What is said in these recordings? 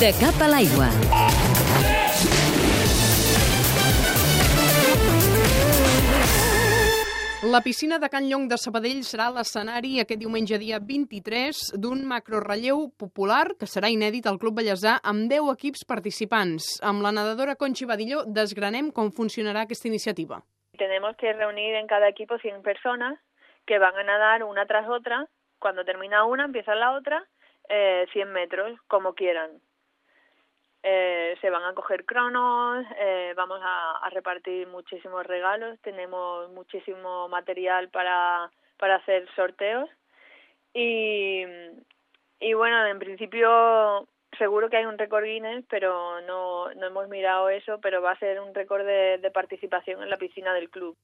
De cap a l'aigua. La piscina de Can Llong de Sabadell serà l'escenari aquest diumenge dia 23 d'un macrorelleu popular que serà inèdit al Club Bellesà amb 10 equips participants. Amb la nedadora Conchi Badillo desgranem com funcionarà aquesta iniciativa. Tenemos que reunir en cada equipo 100 personas que van a nadar una tras otra. Cuando termina una, empieza la otra, eh, 100 metros, como quieran. Eh, se van a coger cronos, eh, vamos a, a, repartir muchísimos regalos, tenemos muchísimo material para, para hacer sorteos y, y bueno, en principio seguro que hay un récord Guinness, pero no, no hemos mirado eso, pero va a ser un récord de, de participación en la piscina del club.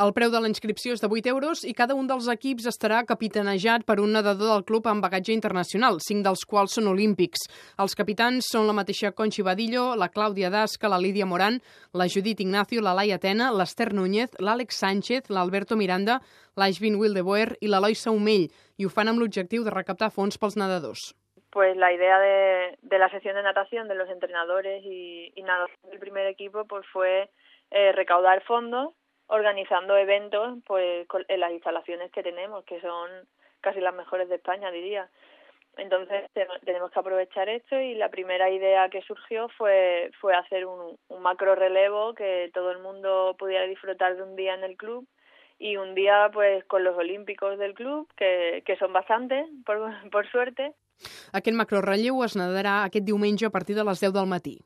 El preu de la inscripció és de 8 euros i cada un dels equips estarà capitanejat per un nedador del club amb bagatge internacional, cinc dels quals són olímpics. Els capitans són la mateixa Conchi Badillo, la Clàudia Dasca, la Lídia Morán, la Judit Ignacio, la Laia Tena, l'Ester Núñez, l'Àlex Sánchez, l'Alberto Miranda, l'Aixvin Wildeboer i l'Eloi Saumell, i ho fan amb l'objectiu de recaptar fons pels nedadors. Pues la idea de, de la sesión de natación de los entrenadores y, y nadadores del primer equipo pues fue eh, recaudar fondos organizando eventos pues en las instalaciones que tenemos, que son casi las mejores de España, diría. Entonces tenemos que aprovechar esto y la primera idea que surgió fue, fue hacer un, un macro relevo que todo el mundo pudiera disfrutar de un día en el club y un día pues con los olímpicos del club, que, que son bastantes, por, por suerte. Aquest macrorelleu es nedarà aquest diumenge a partir de les 10 del matí.